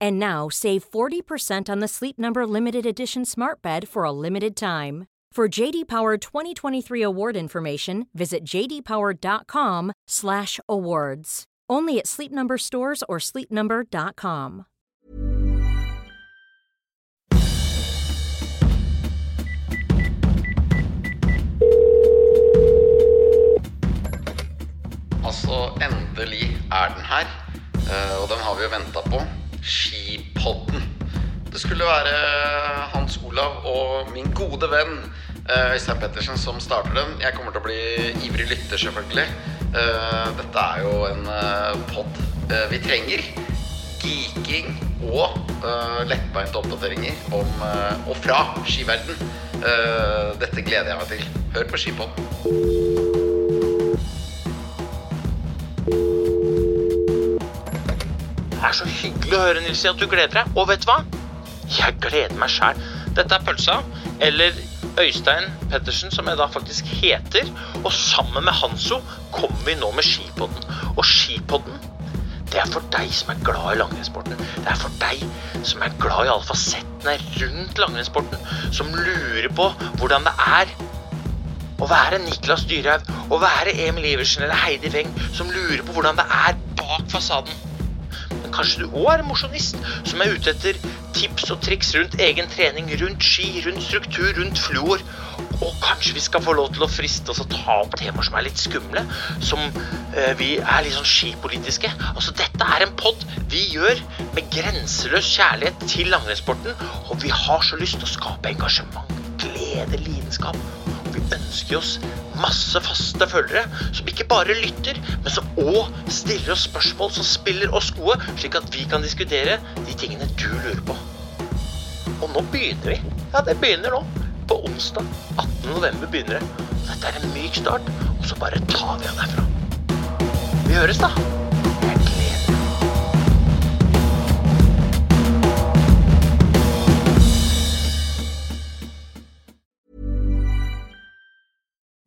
And now save 40% on the Sleep Number limited edition Smart Bed for a limited time. For JD Power 2023 award information, visit jdpower.com/awards. Only at Sleep Number stores or sleepnumber.com. Altså, endelig er den her. Eh, og den har vi jo på. Skipodden. Det skulle være Hans Olav og min gode venn eh, Øystein Pettersen som starter den. Jeg kommer til å bli ivrig lytter, selvfølgelig. Eh, dette er jo en uh, pod vi trenger. Geeking og lettbeinte oppdateringer om og fra skiverden. dette gleder jeg meg til. Hør på Skipodden. Det er så hyggelig å høre, Nilsi, at du gleder deg. Og vet du hva? Jeg gleder meg sjæl. Dette er Pølsa, eller Øystein Pettersen, som jeg da faktisk heter. Og sammen med Hanso kommer vi nå med Skipodden. Og Skipodden, det er for deg som er glad i langrennssporten. Det er for deg som er glad i alle fasettene rundt langrennssporten. Som lurer på hvordan det er å være Niklas Dyrhaug, å være Emil Iversen eller Heidi Weng, som lurer på hvordan det er bak fasaden. Men kanskje du òg er en mosjonist som er ute etter tips og triks rundt egen trening, rundt ski, rundt struktur, rundt fluor. Og kanskje vi skal få lov til å friste oss å ta opp temaer som er litt skumle. Som eh, vi er litt sånn skipolitiske. Altså, dette er en pod vi gjør med grenseløs kjærlighet til langrennssporten. Og vi har så lyst til å skape engasjement, glede, lidenskap. Og vi ønsker oss masse faste følgere som ikke bare lytter, men som òg stiller oss spørsmål, som spiller oss gode, slik at vi kan diskutere de tingene du lurer på. Og nå begynner vi. Ja, det begynner nå. På onsdag 18. november begynner det. Dette er en myk start, og så bare tar vi av derfra. Vi høres, da.